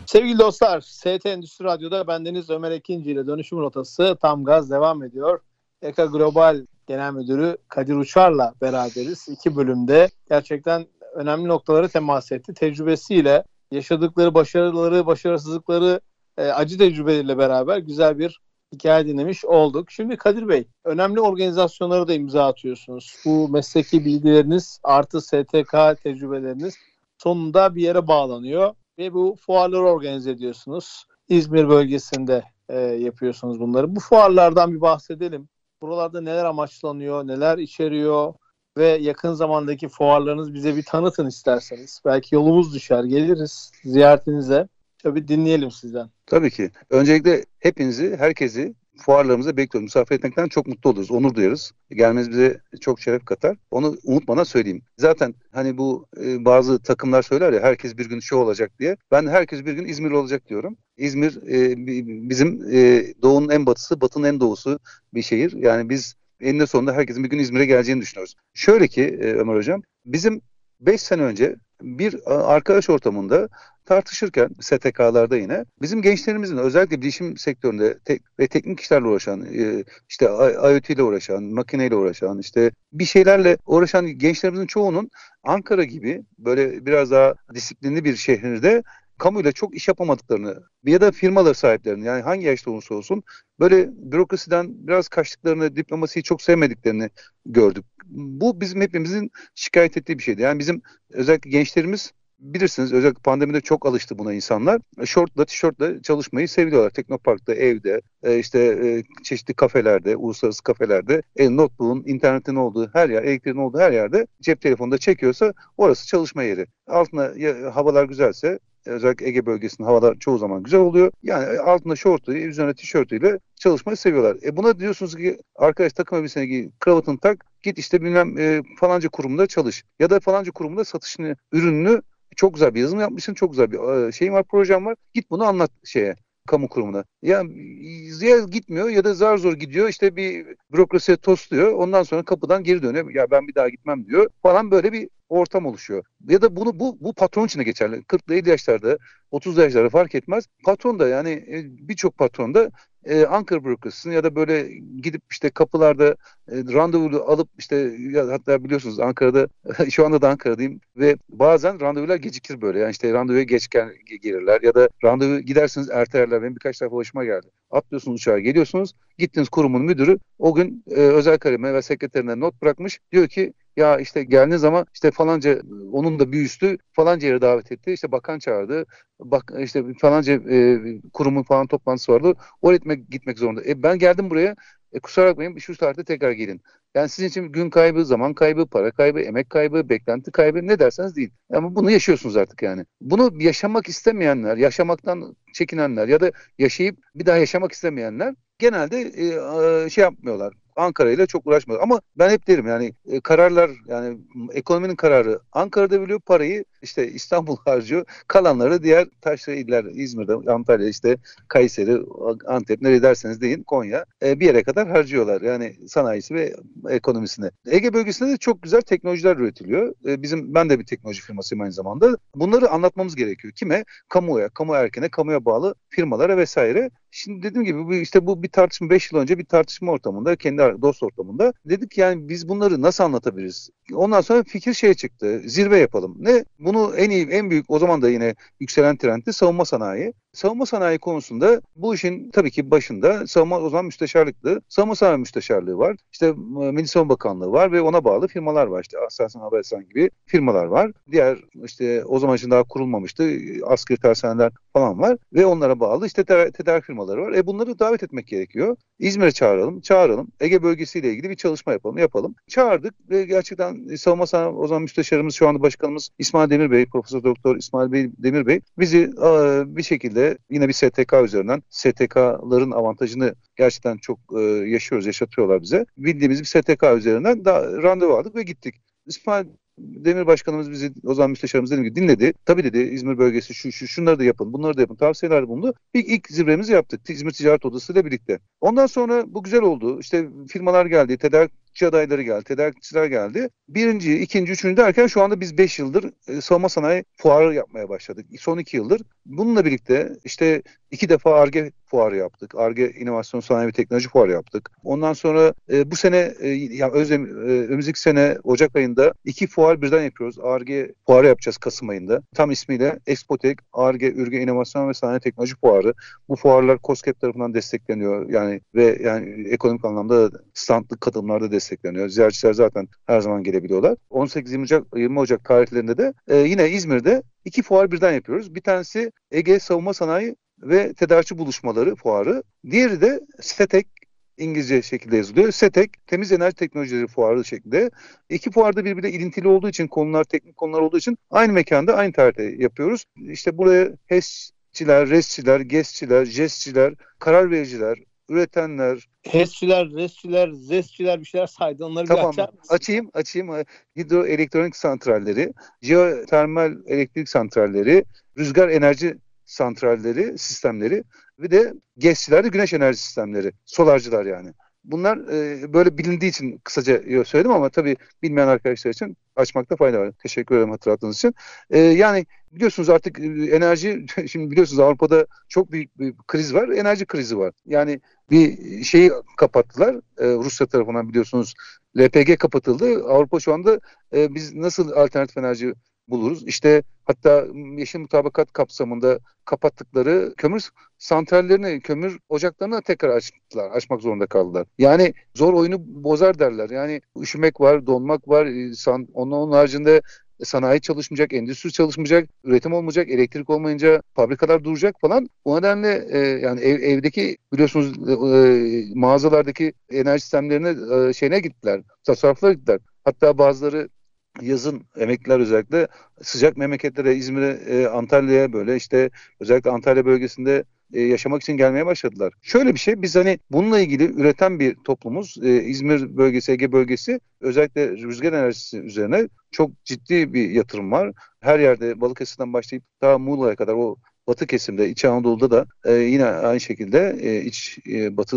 Sevgili dostlar, ST Endüstri Radyo'da bendeniz Ömer Ekinci ile dönüşüm rotası tam gaz devam ediyor. Eka Global Genel Müdürü Kadir Uçar'la beraberiz. İki bölümde gerçekten önemli noktaları temas etti. Tecrübesiyle yaşadıkları başarıları, başarısızlıkları, e, acı tecrübeleriyle beraber güzel bir hikaye dinlemiş olduk. Şimdi Kadir Bey, önemli organizasyonlara da imza atıyorsunuz. Bu mesleki bilgileriniz artı STK tecrübeleriniz sonunda bir yere bağlanıyor ve bu fuarları organize ediyorsunuz. İzmir bölgesinde e, yapıyorsunuz bunları. Bu fuarlardan bir bahsedelim. Buralarda neler amaçlanıyor, neler içeriyor ve yakın zamandaki fuarlarınız bize bir tanıtın isterseniz. Belki yolumuz düşer, geliriz ziyaretinize. Tabii dinleyelim sizden. Tabii ki. Öncelikle hepinizi, herkesi fuarlarımıza bekliyoruz. Misafir etmekten çok mutlu oluruz, onur duyarız. Gelmeniz bize çok şeref katar. Onu unutmadan söyleyeyim. Zaten hani bu e, bazı takımlar söyler ya herkes bir gün şu olacak diye. Ben herkes bir gün İzmir olacak diyorum. İzmir e, bi- bizim e, doğunun en batısı, batının en doğusu bir şehir. Yani biz eninde sonunda herkesin bir gün İzmir'e geleceğini düşünüyoruz. Şöyle ki e, Ömer Hocam, bizim 5 sene önce bir a, arkadaş ortamında tartışırken STK'larda yine bizim gençlerimizin özellikle bilişim sektöründe tek, ve teknik işlerle uğraşan e, işte IoT ile uğraşan, makineyle uğraşan işte bir şeylerle uğraşan gençlerimizin çoğunun Ankara gibi böyle biraz daha disiplinli bir şehirde kamuyla çok iş yapamadıklarını ya da firmalar sahiplerinin yani hangi yaşta olursa olsun böyle bürokrasiden biraz kaçtıklarını, diplomasiyi çok sevmediklerini gördük. Bu bizim hepimizin şikayet ettiği bir şeydi. Yani bizim özellikle gençlerimiz bilirsiniz özellikle pandemide çok alıştı buna insanlar. Şortla, tişörtle çalışmayı seviyorlar. Teknopark'ta, evde, e, işte e, çeşitli kafelerde, uluslararası kafelerde, e, notebook'un, internetin olduğu her yer, elektriğin olduğu her yerde cep telefonunda çekiyorsa orası çalışma yeri. Altına ya, havalar güzelse özellikle Ege bölgesinin havalar çoğu zaman güzel oluyor. Yani altında şortu, üzerine tişörtüyle çalışmayı seviyorlar. E buna diyorsunuz ki arkadaş takım elbisene giy, kravatını tak, git işte bilmem e, falanca kurumda çalış. Ya da falanca kurumda satışını, ürününü Çok güzel bir yazım yapmışsın. Çok güzel bir şeyin var, projem var. Git bunu anlat şeye kamu kurumuna. Ya, ya gitmiyor ya da zar zor gidiyor işte bir bürokrasiye tosluyor. Ondan sonra kapıdan geri dönüyor. Ya ben bir daha gitmem diyor falan böyle bir ortam oluşuyor. Ya da bunu bu bu patron için de geçerli. 40 50 yaşlarda, 30 yaşlarda fark etmez. Patron da yani e, birçok patron da e, Ankara bürokrasisini ya da böyle gidip işte kapılarda e, randevu alıp işte ya hatta biliyorsunuz Ankara'da şu anda da Ankara'dayım ve bazen randevular gecikir böyle. Yani işte randevuya geç gelirler ya da randevu gidersiniz ertelerler. Benim birkaç defa başıma geldi. Atlıyorsunuz uçağa geliyorsunuz. Gittiniz kurumun müdürü o gün e, özel kaleme ve sekreterine not bırakmış. Diyor ki ya işte geldiğiniz zaman işte falanca onun da bir üstü falanca yere davet etti. İşte bakan çağırdı. Bak işte falanca e, kurumun falan toplantısı vardı. Oraya gitmek, gitmek zorunda. E, ben geldim buraya. E, kusura bakmayın şu tarihte tekrar gelin. Yani sizin için gün kaybı, zaman kaybı, para kaybı, emek kaybı, beklenti kaybı ne derseniz değil. Ama bunu yaşıyorsunuz artık yani. Bunu yaşamak istemeyenler, yaşamaktan çekinenler ya da yaşayıp bir daha yaşamak istemeyenler genelde e, şey yapmıyorlar. Ankara ile çok uğraşmıyor. Ama ben hep derim yani e, kararlar yani ekonominin kararı Ankara'da biliyor parayı işte İstanbul harcıyor. Kalanları diğer taşra iller İzmir'de, Antalya işte Kayseri, Antep nereye derseniz deyin Konya e, bir yere kadar harcıyorlar. Yani sanayisi ve ekonomisine. Ege bölgesinde de çok güzel teknolojiler üretiliyor. E, bizim ben de bir teknoloji firmasıyım aynı zamanda. Bunları anlatmamız gerekiyor. Kime? Kamuya, kamu erkene, kamuya bağlı firmalara vesaire. Şimdi dediğim gibi bu işte bu bir tartışma 5 yıl önce bir tartışma ortamında kendi dost ortamında dedik yani biz bunları nasıl anlatabiliriz? Ondan sonra fikir şey çıktı. Zirve yapalım. Ne? Bunu en iyi en büyük o zaman da yine yükselen trendti savunma sanayi. Savunma sanayi konusunda bu işin tabii ki başında savunma o zaman müsteşarlıktı. Savunma sanayi müsteşarlığı var. İşte e, Milli Savunma Bakanlığı var ve ona bağlı firmalar var. İşte Aselsan Havelsan gibi firmalar var. Diğer işte o zaman için daha kurulmamıştı. Askeri tersaneler falan var ve onlara bağlı işte tedarik firmaları var. E bunları davet etmek gerekiyor. İzmir'e çağıralım, çağıralım. Ege bölgesiyle ilgili bir çalışma yapalım, yapalım. Çağırdık ve gerçekten savunma sanayi o zaman müsteşarımız şu anda başkanımız İsmail Demir Bey, Profesör Doktor İsmail Bey Demir Bey bizi e, bir şekilde yine bir STK üzerinden STK'ların avantajını gerçekten çok e, yaşıyoruz, yaşatıyorlar bize. Bildiğimiz bir STK üzerinden da randevu aldık ve gittik. İsmail Demir Başkanımız bizi o zaman müsteşarımız dedi ki dinledi. Tabii dedi İzmir bölgesi şu, şu şunları da yapın bunları da yapın tavsiyeler bulundu. İlk, ilk zirvemizi yaptık İzmir Ticaret Odası ile birlikte. Ondan sonra bu güzel oldu. İşte firmalar geldi, tedarik tedarikçi adayları geldi, tedarikçiler geldi. Birinci, ikinci, üçüncü derken şu anda biz beş yıldır e, savunma sanayi fuarı yapmaya başladık. Son iki yıldır. Bununla birlikte işte iki defa ARGE fuarı yaptık. ARGE İnovasyon Sanayi ve Teknoloji fuarı yaptık. Ondan sonra e, bu sene, e, yani özlem, e, önümüzdeki sene Ocak ayında iki fuar birden yapıyoruz. ARGE fuarı yapacağız Kasım ayında. Tam ismiyle Expotek, ARGE, Ürge İnovasyon ve Sanayi Teknoloji Fuarı. Bu fuarlar COSGAP tarafından destekleniyor. Yani ve yani ekonomik anlamda standlık katılımlarda destekleniyor. Ziyaretçiler zaten her zaman gelebiliyorlar. 18-20 Ocak, 20 Ocak tarihlerinde de e, yine İzmir'de iki fuar birden yapıyoruz. Bir tanesi Ege Savunma Sanayi ve Tedarikçi Buluşmaları fuarı. Diğeri de SETEK İngilizce şekilde yazılıyor. SETEK, Temiz Enerji Teknolojileri Fuarı şeklinde. İki fuarda birbiriyle ilintili olduğu için, konular teknik konular olduğu için aynı mekanda, aynı tarihte yapıyoruz. İşte buraya HES'çiler, RES'çiler, GES'çiler, JES'çiler, karar vericiler, üretenler. HES'çiler, RES'çiler, ZES'çiler bir şeyler saydı. Onları tamam. bir açar mısın? Açayım, açayım. Hidroelektronik santralleri, jeotermal elektrik santralleri, rüzgar enerji santralleri, sistemleri ve de GES'çiler de güneş enerji sistemleri, solarcılar yani. Bunlar e, böyle bilindiği için kısaca söyledim ama tabii bilmeyen arkadaşlar için açmakta fayda var. Teşekkür ederim hatırlattığınız için. E, yani biliyorsunuz artık e, enerji, şimdi biliyorsunuz Avrupa'da çok büyük bir kriz var, enerji krizi var. Yani bir şeyi kapattılar e, Rusya tarafından biliyorsunuz LPG kapatıldı. Avrupa şu anda e, biz nasıl alternatif enerji buluruz. İşte hatta yeşil mutabakat kapsamında kapattıkları kömür santrallerini, kömür ocaklarını tekrar açtılar, açmak zorunda kaldılar. Yani zor oyunu bozar derler. Yani üşümek var, donmak var. Onun, haricinde sanayi çalışmayacak, endüstri çalışmayacak, üretim olmayacak, elektrik olmayınca fabrikalar duracak falan. O nedenle e, yani ev, evdeki biliyorsunuz e, e, mağazalardaki enerji sistemlerine e, şeyine gittiler, tasarruflara gittiler. Hatta bazıları yazın emekliler özellikle sıcak memleketlere İzmir'e, e, Antalya'ya böyle işte özellikle Antalya bölgesinde e, yaşamak için gelmeye başladılar. Şöyle bir şey biz hani bununla ilgili üreten bir toplumuz. E, İzmir bölgesi, Ege bölgesi özellikle rüzgar enerjisi üzerine çok ciddi bir yatırım var. Her yerde Balıkesir'den başlayıp daha Muğla'ya kadar o Batı kesimde, İç Anadolu'da da e, yine aynı şekilde e, İç e, Batı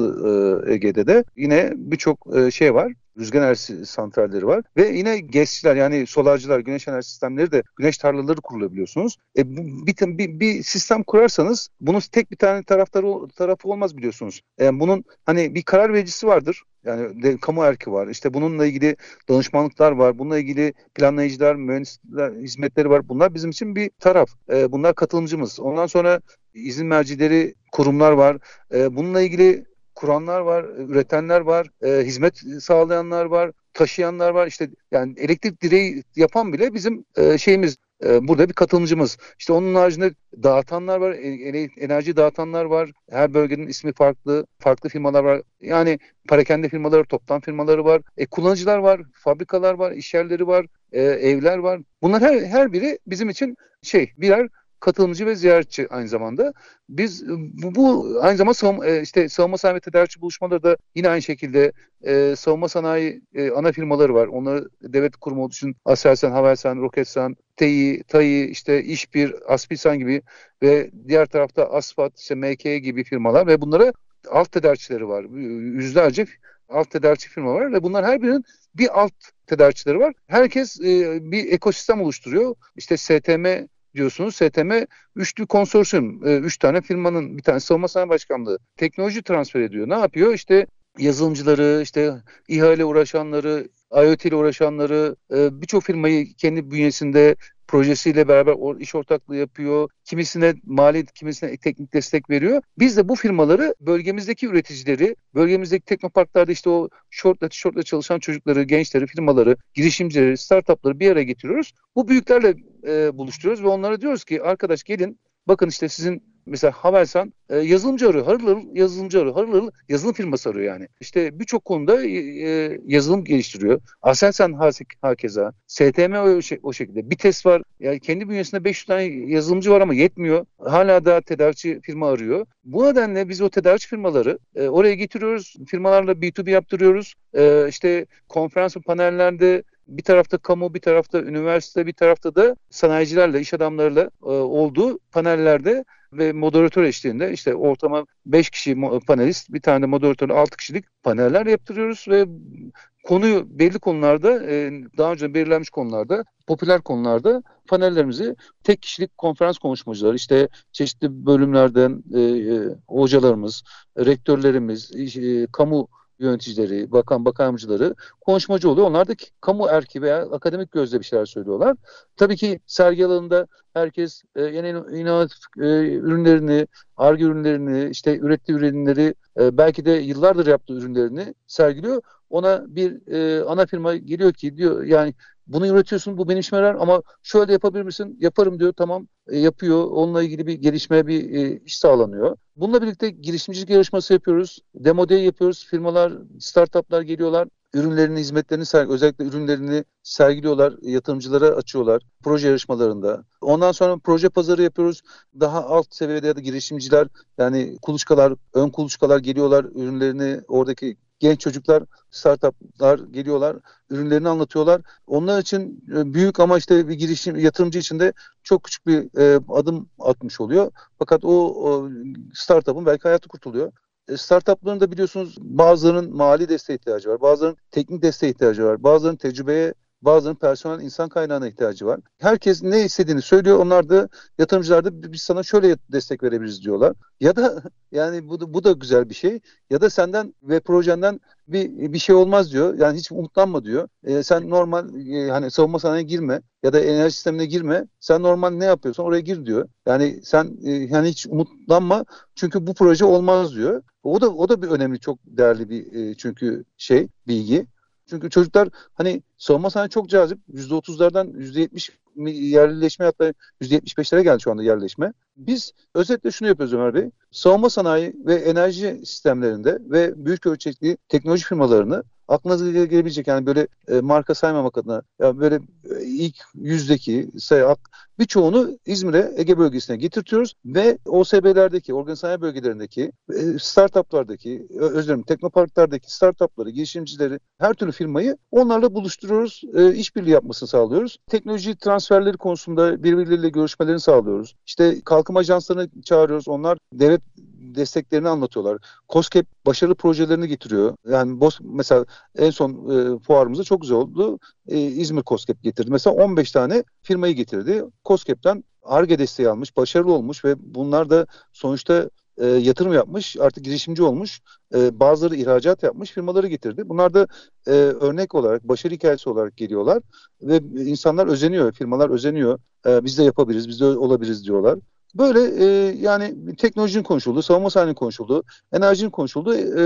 e, Ege'de de yine birçok e, şey var rüzgar enerjisi santralleri var ve yine GES'çiler yani solarcılar, güneş enerji sistemleri de güneş tarlaları kurulabiliyorsunuz. E, bu, bir, bir, bir sistem kurarsanız bunun tek bir tane taraftarı tarafı olmaz biliyorsunuz. E, bunun hani bir karar vericisi vardır. Yani de, kamu erki var. İşte bununla ilgili danışmanlıklar var. Bununla ilgili planlayıcılar, mühendisler hizmetleri var. Bunlar bizim için bir taraf. E, bunlar katılımcımız. Ondan sonra izin mercileri, kurumlar var. E, bununla ilgili kuranlar var, üretenler var, e, hizmet sağlayanlar var, taşıyanlar var. İşte yani elektrik direği yapan bile bizim e, şeyimiz e, burada bir katılımcımız. İşte onun haricinde dağıtanlar var, e, enerji dağıtanlar var. Her bölgenin ismi farklı, farklı firmalar var. Yani parakende firmaları, toptan firmaları var. E, kullanıcılar var, fabrikalar var, iş yerleri var, e, evler var. Bunlar her, her biri bizim için şey birer katılımcı ve ziyaretçi aynı zamanda. Biz bu, bu aynı zamanda savunma, e, işte savunma sanayi tedarikçi buluşmaları da yine aynı şekilde e, savunma sanayi e, ana firmaları var. Onları devlet kurumu olduğu için Aselsan, Havelsan, Roketsan, TEİ, TAİ, işte İşbir, Aspilsan gibi ve diğer tarafta Asfat, işte MK gibi firmalar ve bunlara alt tedarikçileri var. Yüzlerce alt tedarikçi firma var ve bunlar her birinin bir alt tedarikçileri var. Herkes e, bir ekosistem oluşturuyor. İşte STM diyorsunuz. STM üçlü konsorsiyum. E, üç tane firmanın bir tane savunma sanayi başkanlığı teknoloji transfer ediyor. Ne yapıyor? İşte yazılımcıları, işte ihale uğraşanları, IoT ile uğraşanları, e, birçok firmayı kendi bünyesinde projesiyle beraber iş ortaklığı yapıyor. Kimisine mali, kimisine teknik destek veriyor. Biz de bu firmaları bölgemizdeki üreticileri, bölgemizdeki teknoparklarda işte o shortla shortla çalışan çocukları, gençleri, firmaları, girişimcileri, startupları bir araya getiriyoruz. Bu büyüklerle e, buluşturuyoruz ve onlara diyoruz ki arkadaş gelin bakın işte sizin mesela Havelsan e, yazılımcı arıyor. Harıl harıl yazılımcı arıyor. Harıl harıl yazılım firması arıyor yani. İşte birçok konuda e, e yazılım geliştiriyor. Aselsan hakeza. STM o, şey, o şekilde. Bir test var. Yani kendi bünyesinde 500 tane yazılımcı var ama yetmiyor. Hala da tedarikçi firma arıyor. Bu nedenle biz o tedarikçi firmaları e, oraya getiriyoruz. Firmalarla B2B yaptırıyoruz. E, işte konferans panellerde bir tarafta kamu, bir tarafta üniversite, bir tarafta da sanayicilerle, iş adamlarıyla e, olduğu panellerde ve moderatör eşliğinde işte ortama 5 kişi panelist, bir tane de moderatör 6 kişilik paneller yaptırıyoruz ve konuyu belli konularda e, daha önce belirlenmiş konularda popüler konularda panellerimizi tek kişilik konferans konuşmacıları işte çeşitli bölümlerden e, e, hocalarımız, rektörlerimiz, kamu yöneticileri, bakan bakanımcıları konuşmacı oluyor. Onlar da kamu erki veya akademik gözle bir şeyler söylüyorlar. Tabii ki sergi alanında herkes e, yeni inovatif e, ürünlerini, arge ürünlerini, işte ürettiği ürünleri, e, belki de yıllardır yaptığı ürünlerini sergiliyor. Ona bir e, ana firma geliyor ki diyor yani bunu üretiyorsun bu benim işime ama şöyle yapabilir misin? Yaparım diyor tamam e, yapıyor. Onunla ilgili bir gelişme bir e, iş sağlanıyor. Bununla birlikte girişimcilik yarışması yapıyoruz. Demo day yapıyoruz. Firmalar, startuplar geliyorlar. Ürünlerini, hizmetlerini, özellikle ürünlerini sergiliyorlar, yatırımcılara açıyorlar proje yarışmalarında. Ondan sonra proje pazarı yapıyoruz. Daha alt seviyede ya da girişimciler yani kuluçkalar, ön kuluçkalar geliyorlar, ürünlerini oradaki genç çocuklar, startuplar geliyorlar, ürünlerini anlatıyorlar. Onlar için e, büyük ama işte bir girişim yatırımcı için de çok küçük bir e, adım atmış oluyor. Fakat o, o startup'ın belki hayatı kurtuluyor. E, startupların da biliyorsunuz bazılarının mali desteğe ihtiyacı var, bazılarının teknik desteğe ihtiyacı var, bazılarının tecrübeye Bazılarının personel insan kaynağına ihtiyacı var. Herkes ne istediğini söylüyor. Onlar da yatırımcılar da biz sana şöyle destek verebiliriz diyorlar. Ya da yani bu da, bu da güzel bir şey. Ya da senden ve projenden bir bir şey olmaz diyor. Yani hiç umutlanma diyor. E, sen normal e, hani savunma sanayine girme ya da enerji sistemine girme. Sen normal ne yapıyorsan oraya gir diyor. Yani sen e, yani hiç umutlanma çünkü bu proje olmaz diyor. O da o da bir önemli çok değerli bir e, çünkü şey bilgi. Çünkü çocuklar hani savunma sanayi çok cazip. %30'lardan %70 yerleşme hatta %75'lere geldi şu anda yerleşme. Biz özetle şunu yapıyoruz Ömer Bey. Savunma sanayi ve enerji sistemlerinde ve büyük ölçekli teknoloji firmalarını aklınıza gelebilecek yani böyle e, marka saymamak adına ya böyle e, ilk yüzdeki say birçoğunu İzmir'e Ege bölgesine getirtiyoruz ve OSB'lerdeki organ sanayi bölgelerindeki e, startuplardaki özür dilerim teknoparklardaki startupları, girişimcileri her türlü firmayı onlarla buluşturuyoruz. E, işbirliği yapmasını sağlıyoruz. Teknoloji transferleri konusunda birbirleriyle görüşmelerini sağlıyoruz. İşte kalkınma ajanslarını çağırıyoruz. Onlar devlet desteklerini anlatıyorlar. COSGAP başarılı projelerini getiriyor. Yani Bos, mesela en son e, fuarımızda çok güzel oldu. E, İzmir COSGAP getirdi. Mesela 15 tane firmayı getirdi. COSGAP'ten ARGE desteği almış, başarılı olmuş ve bunlar da sonuçta e, yatırım yapmış, artık girişimci olmuş, e, bazıları ihracat yapmış firmaları getirdi. Bunlar da e, örnek olarak, başarı hikayesi olarak geliyorlar ve insanlar özeniyor, firmalar özeniyor. E, biz de yapabiliriz, biz de olabiliriz diyorlar. Böyle e, yani teknolojinin konuşulduğu, savunma sanayinin konuşulduğu, enerjinin konuşulduğu e,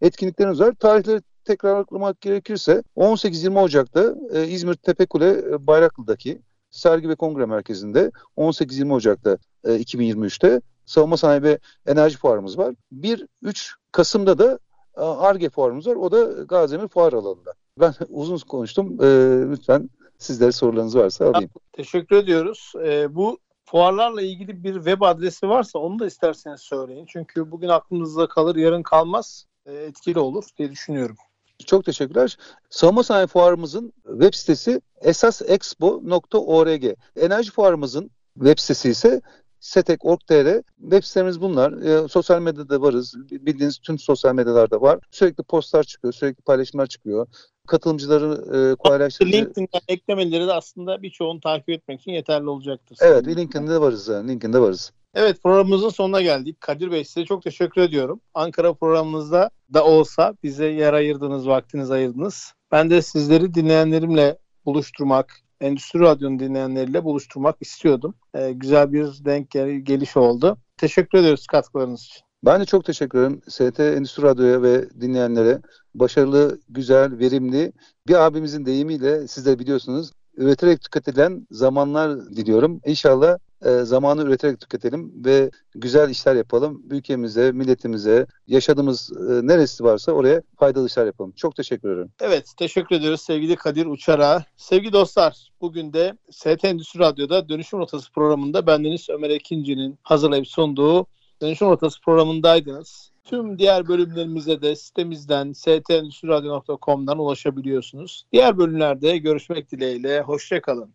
etkinliklerimiz var. Tarihleri tekrarlamak gerekirse 18-20 Ocak'ta e, İzmir Tepekule e, Bayraklı'daki sergi ve kongre merkezinde 18-20 Ocak'ta e, 2023'te savunma sanayi ve enerji fuarımız var. 1-3 Kasım'da da ARGE fuarımız var. O da Gazemir fuar alanında. Ben uzun konuştum. E, lütfen sizlere sorularınız varsa alayım. Teşekkür ediyoruz. E, bu fuarlarla ilgili bir web adresi varsa onu da isterseniz söyleyin. Çünkü bugün aklınızda kalır, yarın kalmaz. E, etkili olur diye düşünüyorum. Çok teşekkürler. Savunma sanayi fuarımızın web sitesi esasexpo.org. Enerji fuarımızın web sitesi ise setek.org.tr web sitemiz bunlar. E, sosyal medyada varız. Bildiğiniz tüm sosyal medyalarda var. Sürekli postlar çıkıyor, sürekli paylaşımlar çıkıyor. Katılımcıları e, kolaylaştırıcı. LinkedIn'den eklemeleri de aslında birçoğunu takip etmek için yeterli olacaktır. Evet, LinkedIn'de varız. Yani. LinkedIn'de varız. Evet programımızın sonuna geldik. Kadir Bey size çok teşekkür ediyorum. Ankara programımızda da olsa bize yer ayırdınız, vaktiniz ayırdınız. Ben de sizleri dinleyenlerimle buluşturmak, Endüstri Radyo'nun dinleyenleriyle buluşturmak istiyordum. Ee, güzel bir denk gel- geliş oldu. Teşekkür ediyoruz katkılarınız için. Ben de çok teşekkür ederim. ST Endüstri Radyo'ya ve dinleyenlere başarılı, güzel, verimli bir abimizin deyimiyle siz de biliyorsunuz üreterek tüketilen zamanlar diliyorum. İnşallah e, zamanı üreterek tüketelim ve güzel işler yapalım. Ülkemize, milletimize, yaşadığımız e, neresi varsa oraya faydalı işler yapalım. Çok teşekkür ederim. Evet, teşekkür ediyoruz sevgili Kadir Uçar'a. Sevgili dostlar, bugün de ST Endüstri Radyo'da Dönüşüm Rotası programında bendeniz Ömer Ekinci'nin hazırlayıp sunduğu Dönüşüm Rotası programındaydınız. Tüm diğer bölümlerimize de sitemizden stendüstriradyo.com'dan ulaşabiliyorsunuz. Diğer bölümlerde görüşmek dileğiyle. Hoşçakalın.